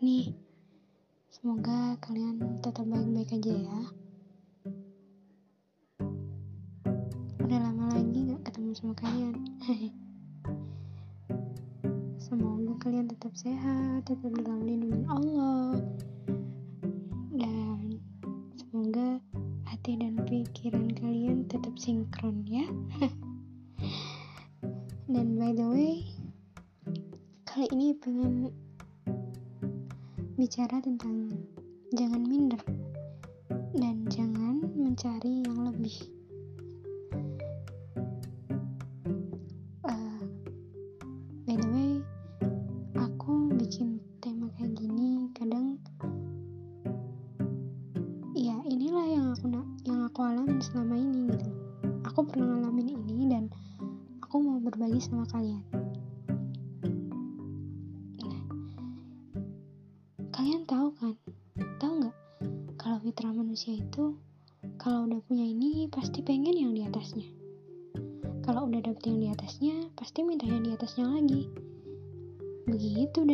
nih. Semoga kalian tetap baik-baik aja ya. Udah lama lagi gak ketemu sama kalian. Semoga kalian tetap sehat, tetap dalam lindungan Allah. Dan semoga hati dan pikiran kalian tetap sinkron ya. dan by the way, kali ini pengen bicara tentang jangan minder dan jangan mencari yang lebih.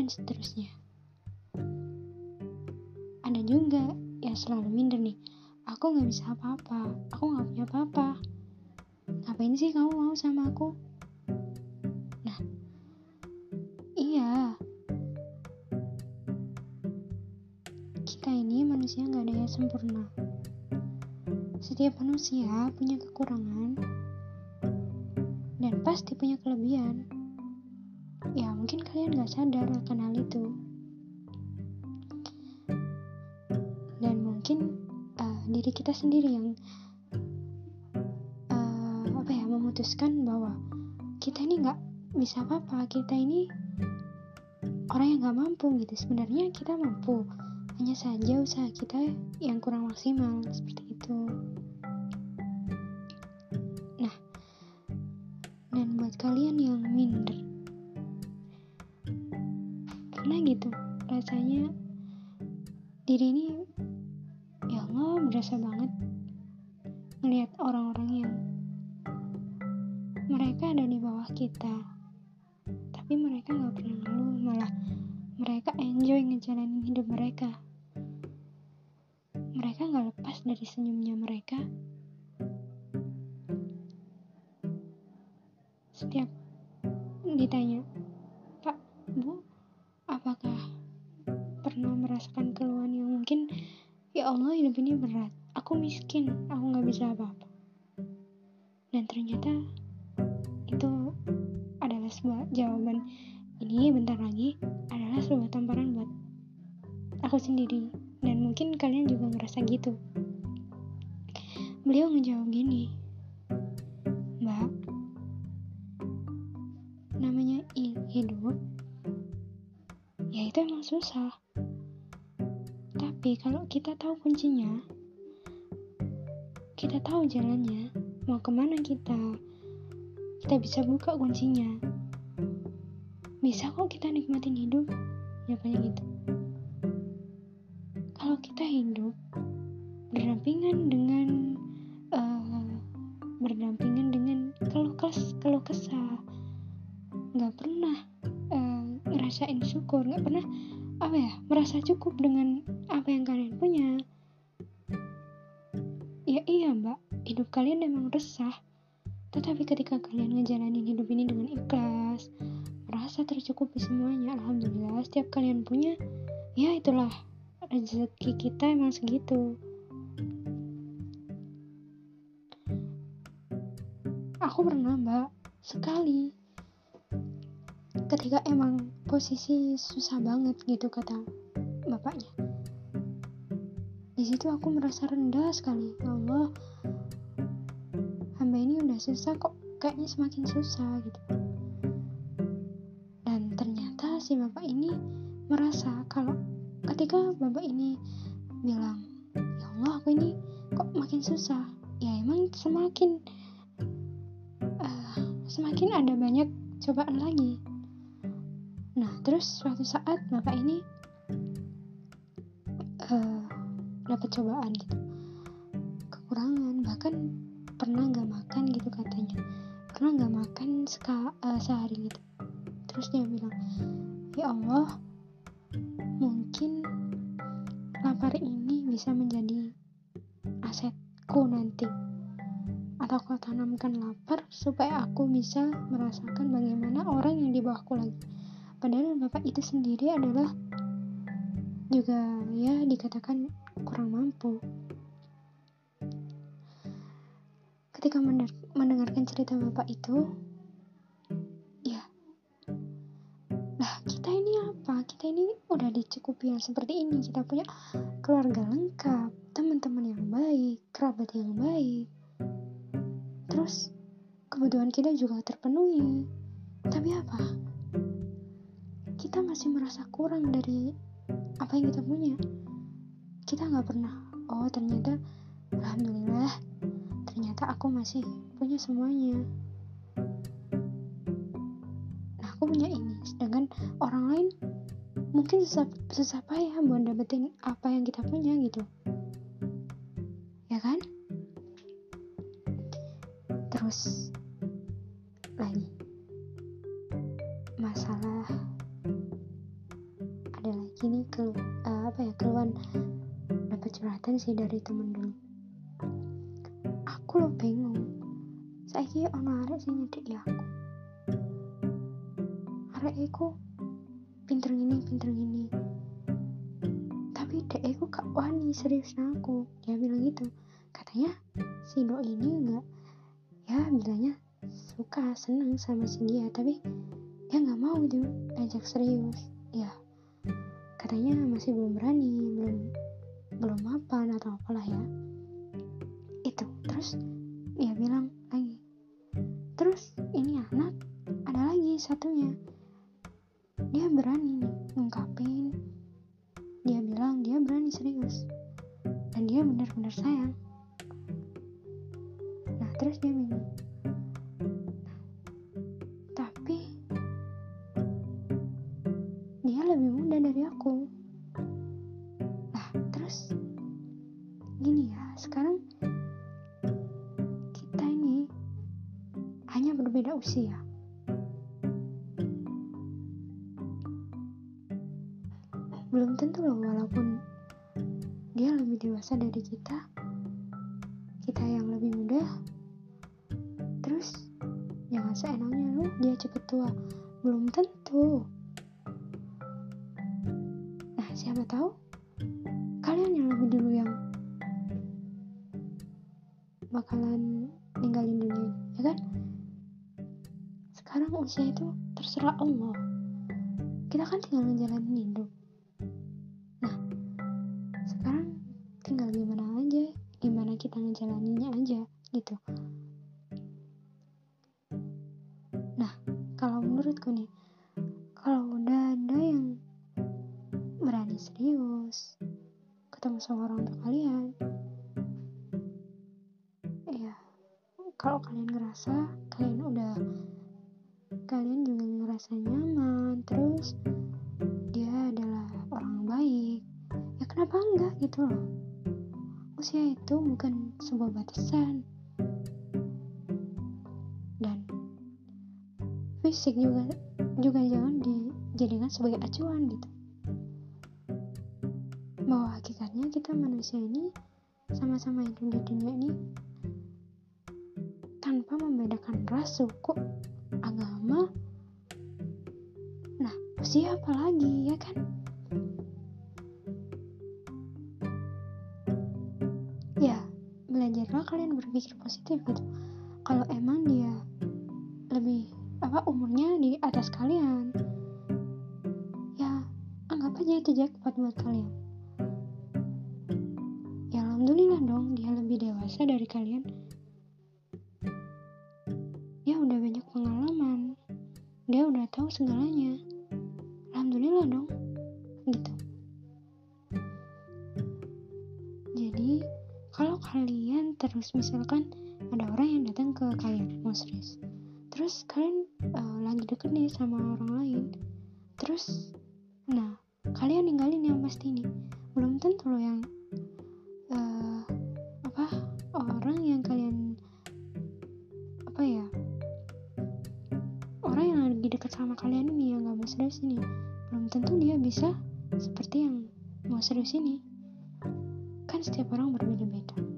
Dan seterusnya. Ada juga yang selalu minder nih. Aku nggak bisa apa-apa. Aku nggak punya apa-apa. Ngapain sih kamu mau sama aku? Nah, iya, kita ini manusia nggak ada yang sempurna. Setiap manusia punya kekurangan dan pasti punya kelebihan. Ya mungkin kalian nggak sadar akan hal itu. Dan mungkin uh, diri kita sendiri yang uh, apa ya memutuskan bahwa kita ini nggak bisa apa-apa. Kita ini orang yang nggak mampu gitu. Sebenarnya kita mampu hanya saja usaha kita yang kurang maksimal seperti itu nah dan buat kalian yang Setiap ditanya, Pak, Bu, apakah pernah merasakan keluhan yang mungkin, ya Allah hidup ini berat, aku miskin, aku gak bisa apa-apa. Dan ternyata itu adalah sebuah jawaban. Ini bentar lagi adalah sebuah tamparan buat aku sendiri. Dan mungkin kalian juga ngerasa gitu. Beliau ngejawab gini mbak hidup ya itu emang susah. Tapi kalau kita tahu kuncinya kita tahu jalannya mau ke mana kita kita bisa buka kuncinya. Bisa kok kita nikmatin hidup jawabannya gitu. Kalau kita hidup berdampingan dengan uh, berdampingan dengan keluh kes keluh kesah nggak pernah uh, ngerasain syukur nggak pernah apa ya merasa cukup dengan apa yang kalian punya. Ya iya mbak hidup kalian emang resah. Tetapi ketika kalian ngejalanin hidup ini dengan ikhlas merasa tercukupi semuanya alhamdulillah setiap kalian punya ya itulah rezeki kita emang segitu. Aku pernah mbak sekali ketika emang posisi susah banget gitu kata bapaknya. Di situ aku merasa rendah sekali. Ya Allah hamba ini udah susah kok kayaknya semakin susah gitu. Dan ternyata si bapak ini merasa kalau ketika bapak ini bilang ya Allah aku ini kok makin susah? Ya emang semakin uh, semakin ada banyak cobaan lagi terus suatu saat bapak ini uh, dapat cobaan gitu. Kekurangan bahkan pernah nggak makan gitu katanya. Pernah nggak makan seka, uh, sehari gitu. Terus dia bilang ya Allah mungkin lapar ini bisa menjadi asetku nanti. Atau kau tanamkan lapar supaya aku bisa merasakan bagaimana orang yang di bawahku lagi padahal bapak itu sendiri adalah juga ya dikatakan kurang mampu. Ketika mendengarkan cerita bapak itu ya lah kita ini apa? Kita ini udah dicukupi yang seperti ini. Kita punya keluarga lengkap teman-teman yang baik kerabat yang baik. Terus kebutuhan kita juga terpenuhi. Tapi apa kita masih merasa kurang dari apa yang kita punya. Kita nggak pernah oh ternyata alhamdulillah ternyata aku masih punya semuanya. Nah aku punya ini. Sedangkan orang lain mungkin susah, susah payah buat dapetin apa yang kita punya gitu. Ya kan? Terus lagi. Masalah nih ke uh, apa ya keluhan dapat curhatan sih dari temen dulu. Aku lo bingung. Saya ono arek sing nyedek ya aku. Arek iku pinter gini pinter gini tapi dek iku gak wani serius aku. Dia bilang gitu. Katanya si do ini enggak ya bilangnya suka seneng sama si dia. Tapi dia nggak mau gitu ajak serius. ya katanya masih belum berani belum belum mapan atau apalah ya. Itu terus dia bilang lagi terus ini anak ada lagi satunya. Dia berani nih ngungkapin. Dia bilang dia berani serius dan dia benar-benar sayang. Nah terus dia bingung lebih muda dari aku nah terus gini ya sekarang kita ini hanya berbeda usia. Belum tentu loh walaupun dia lebih dewasa dari kita, kita yang lebih muda, terus jangan seenaknya lu dia cepet tua. Belum tentu. Siapa tahu kalian yang lebih dulu yang bakalan ninggalin dunia ya kan? Sekarang usia itu terserah Allah kita kan tinggal menjalani hidup. Nah sekarang tinggal gimana aja gimana kita ngejalaninnya aja gitu kalau kalian ngerasa kalian udah kalian juga ngerasa nyaman terus dia adalah orang baik ya kenapa enggak gitu loh? Usia itu bukan sebuah batasan. Dan fisik juga juga jangan dijadikan sebagai acuan gitu. Bahwa hakikatnya kita manusia ini sama-sama hidup di dunia ini membedakan ras, suku, agama. Nah, usia apa lagi ya kan? Ya, belajarlah kalian berpikir positif gitu. Kalau emang dia lebih apa umurnya di atas kalian, ya anggap aja itu jackpot buat kalian. Ya alhamdulillah dong dia lebih dewasa dari kalian misalkan ada orang yang datang ke kalian mau serius. Terus kalian uh, lagi deket nih sama orang lain. Terus nah kalian ninggalin yang pasti nih. Belum tentu loh yang uh, apa orang yang kalian apa ya orang yang lagi dekat sama kalian ini yang gak mau serius ini. Belum tentu dia bisa seperti yang mau serius ini. Kan setiap orang berbeda-beda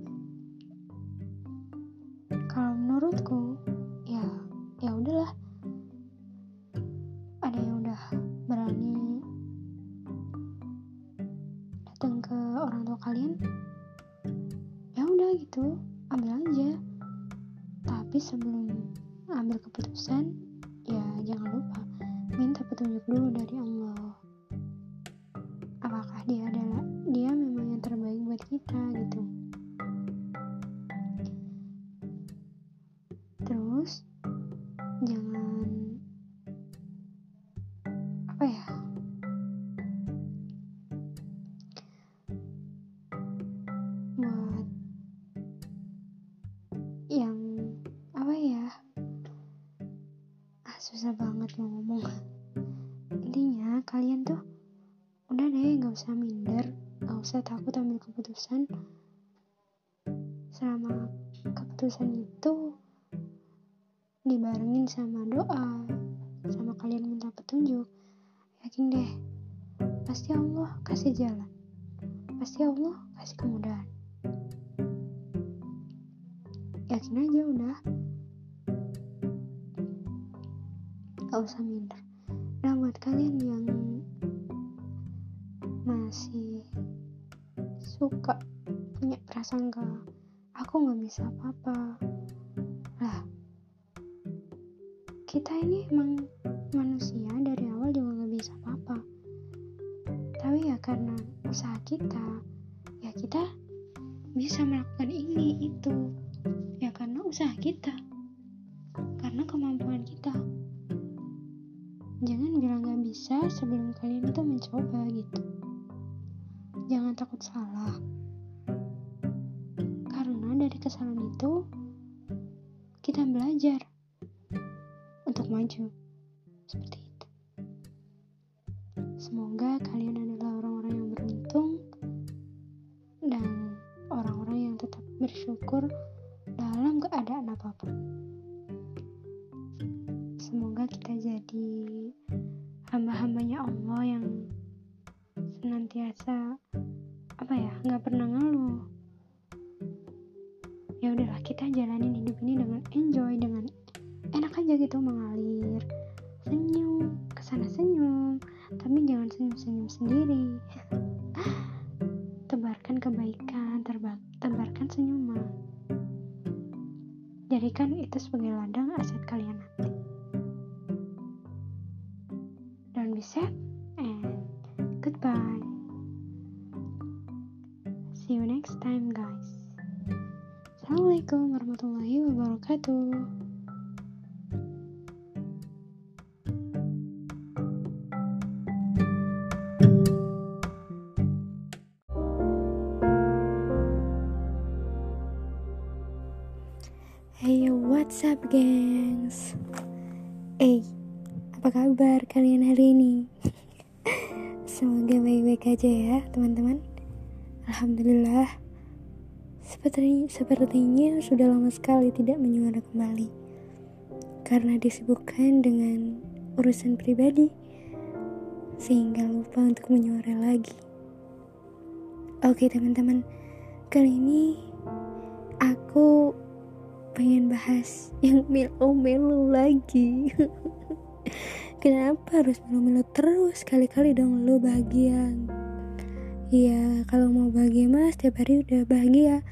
dari Allah. Apakah dia adalah dia memang yang terbaik buat kita gitu yakin deh. Pasti Allah kasih jalan. Pasti Allah kasih kemudahan. Yakin aja udah. Gak usah minder. Nah buat kalian yang masih suka punya prasangka aku nggak bisa apa-apa lah kita ini emang kita. Ya kita bisa melakukan ini itu. Ya karena usaha kita. Karena kemampuan kita. Jangan bilang gak bisa sebelum kalian itu mencoba gitu. Jangan takut salah. Karena dari kesalahan itu kita belajar untuk maju. Seperti itu. Semoga kalian ya udahlah kita jalanin hidup ini dengan enjoy dengan enak aja gitu mengalir senyum ke sana senyum tapi jangan senyum-senyum sendiri. Tebarkan kebaikan terba- tebarkan senyuman. Jadikan itu sebagai ladang aset kalian nanti. Don't be sad and goodbye. See you next time wabarakatuh Hey what's up gengs? Eh, apa kabar kalian hari ini? Semoga baik-baik aja ya teman-teman. Alhamdulillah Seperti, Sepertinya sudah lama sekali tidak menyuara kembali. Karena disibukkan dengan urusan pribadi Sehingga lupa untuk menyuara lagi. Oke teman-teman. Kali ini Aku pengen bahas yang melo-melo lagi. Kenapa harus melo-melo terus? Kali-kali dong lo bahagia ya kalau mau bahagia mas setiap hari udah bahagia.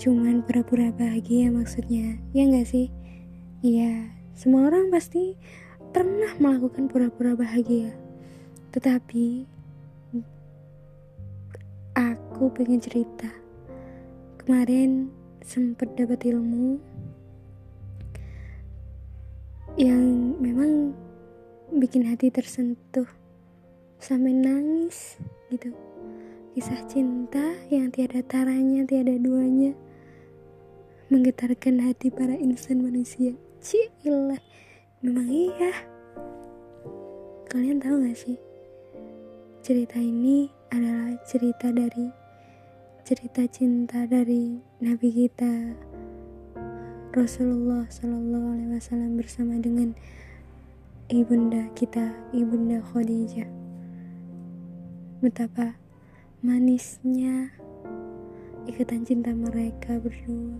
Cuman pura-pura bahagia maksudnya ya nggak sih? Ya semua orang pasti pernah melakukan pura-pura bahagia. Tetapi aku pengen cerita. Kemarin sempat dapat ilmu yang memang bikin hati tersentuh. Sampai nangis gitu. Kisah cinta yang tiada taranya tiada duanya menggetarkan hati para insan manusia. Cilah memang iya. Kalian tahu gak sih? Cerita ini adalah cerita dari cerita cinta dari Nabi kita Rasulullah Shallallahu Alaihi Wasallam bersama dengan ibunda kita ibunda Khadijah betapa manisnya ikatan cinta mereka berdua.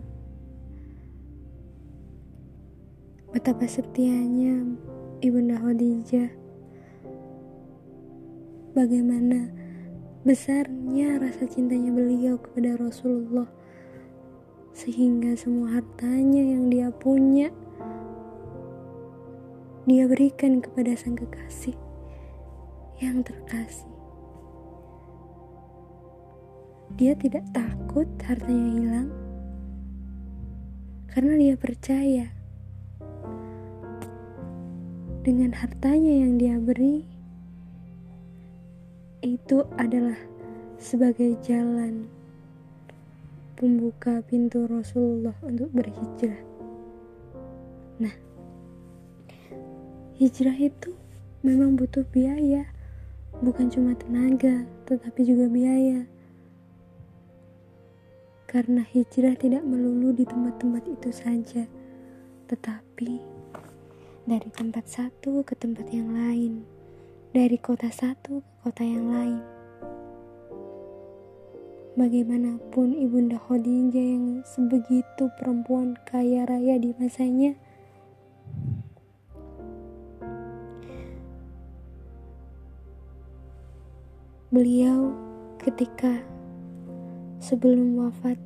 Betapa setianya Ibunda Khadijah. Bagaimana besarnya rasa cintanya beliau kepada Rasulullah sehingga semua hartanya yang dia punya dia berikan kepada sang kekasih yang terkasih. Dia tidak takut hartanya hilang karena dia percaya dengan hartanya yang dia beri itu adalah sebagai jalan pembuka pintu Rasulullah untuk berhijrah. Nah, hijrah itu memang butuh biaya, bukan cuma tenaga, tetapi juga biaya karena hijrah tidak melulu di tempat-tempat itu saja, tetapi dari tempat satu ke tempat yang lain, dari kota satu ke kota yang lain. Bagaimanapun Ibunda Khadijah yang sebegitu perempuan kaya raya di masanya, beliau ketika Sebelum wafat,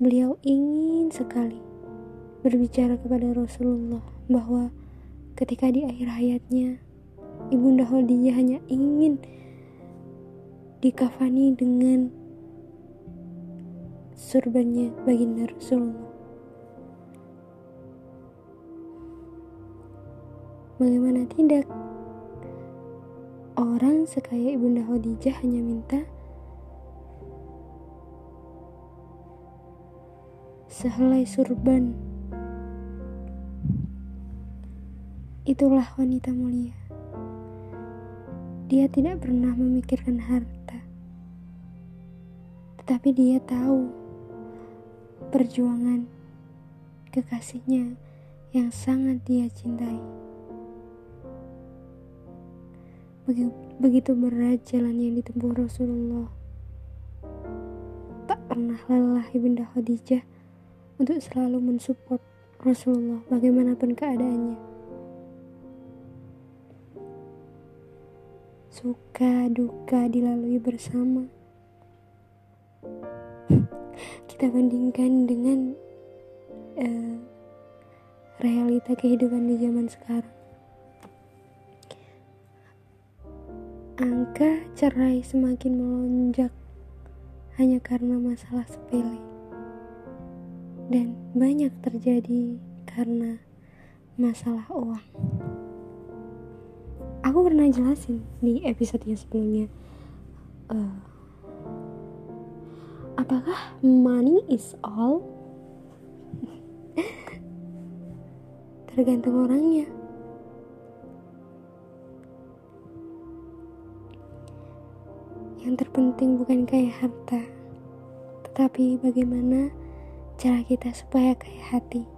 beliau ingin sekali berbicara kepada Rasulullah bahwa ketika di akhir hayatnya, Ibunda Khadijah hanya ingin dikafani dengan surbannya baginda Rasulullah. Bagaimana tidak? Orang sekaya Ibunda Khadijah hanya minta sehelai surban. Itulah wanita mulia. Dia tidak pernah memikirkan harta, tetapi dia tahu perjuangan kekasihnya yang sangat dia cintai. Begitu berat jalan yang ditempuh Rasulullah. Tak pernah lelah Ibunda Khadijah untuk selalu mensupport Rasulullah bagaimanapun keadaannya. Suka duka dilalui bersama. Kita bandingkan dengan uh, realita kehidupan di zaman sekarang. Angka cerai semakin melonjak hanya karena masalah sepele dan banyak terjadi karena masalah uang. Aku pernah jelasin di episode yang sebelumnya. Uh, apakah money is all? Tergantung orangnya. Yang terpenting bukan kayak harta, tetapi bagaimana cara kita supaya kaya hati.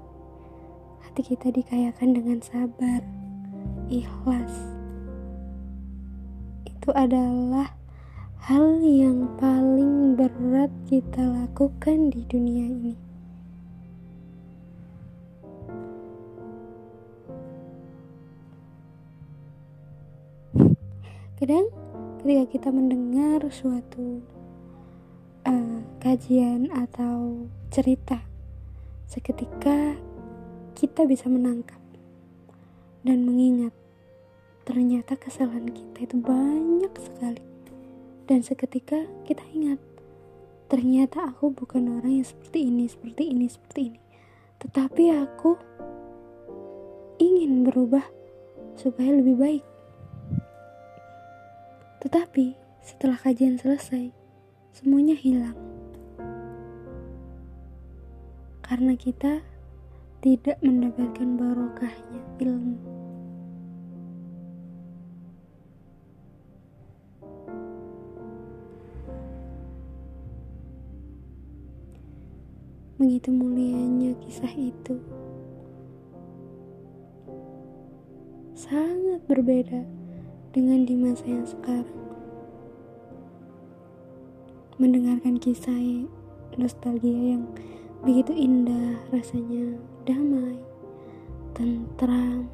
Hati kita dikayakan dengan sabar, ikhlas. Itu adalah hal yang paling berat kita lakukan di dunia ini. Kadang ketika kita mendengar suatu uh, kajian atau cerita. Seketika kita bisa menangkap dan mengingat ternyata kesalahan kita itu banyak sekali. Dan seketika kita ingat ternyata aku bukan orang yang seperti ini, seperti ini, seperti ini. Tetapi aku ingin berubah supaya lebih baik. Tetapi setelah kajian selesai, semuanya hilang karena kita tidak mendapatkan barokahnya ilmu. Begitu mulianya kisah itu. Sangat berbeda dengan di masa yang sekarang. mendengarkan kisah nostalgia yang begitu indah rasanya damai tentram.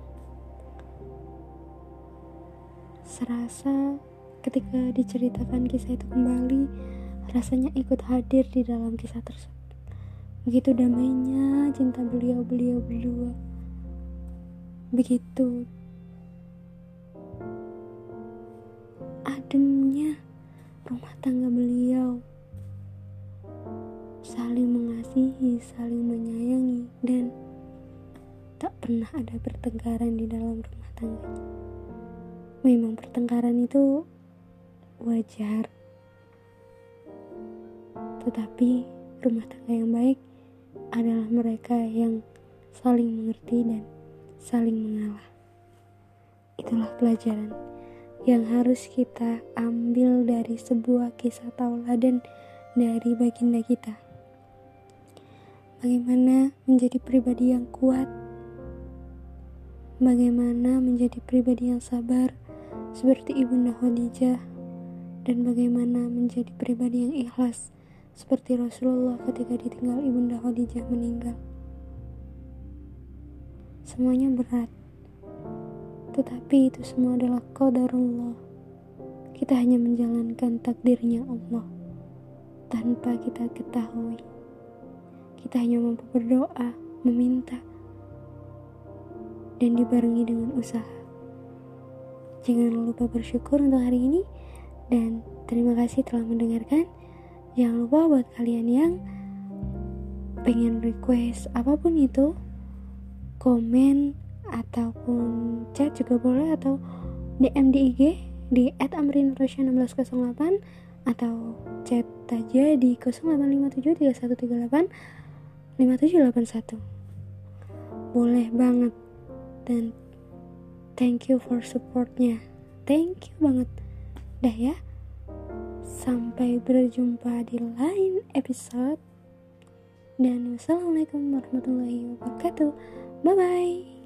Serasa ketika diceritakan kisah itu kembali rasanya ikut hadir di dalam kisah tersebut. Begitu damainya cinta beliau-beliau berdua. Begitu ademnya rumah tangga beliau saling mengasihi, saling menyayangi dan tak pernah ada pertengkaran di dalam rumah tangga. Memang pertengkaran itu wajar. Tetapi rumah tangga yang baik adalah mereka yang saling mengerti dan saling mengalah. Itulah pelajaran yang harus kita ambil dari sebuah kisah tauladan dari baginda kita. Bagaimana menjadi pribadi yang kuat, bagaimana menjadi pribadi yang sabar seperti Ibunda Khadijah, dan bagaimana menjadi pribadi yang ikhlas seperti Rasulullah ketika ditinggal Ibunda Khadijah meninggal. Semuanya berat, tetapi itu semua adalah qadarullah. Kita hanya menjalankan takdirnya Allah tanpa kita ketahui. Kita hanya mampu berdoa, meminta, dan dibarengi dengan usaha. Jangan lupa bersyukur untuk hari ini, dan terima kasih telah mendengarkan. Jangan lupa buat kalian yang pengen request apa pun itu, komen ataupun chat juga boleh atau DM di IG di @amrinrosya1608 atau chat aja di 08573138 5781 boleh banget. Dan thank you for supportnya. Thank you banget. Dah ya. Sampai berjumpa di lain episode. Dan wassalamualaikum warahmatullahi wabarakatuh. Bye bye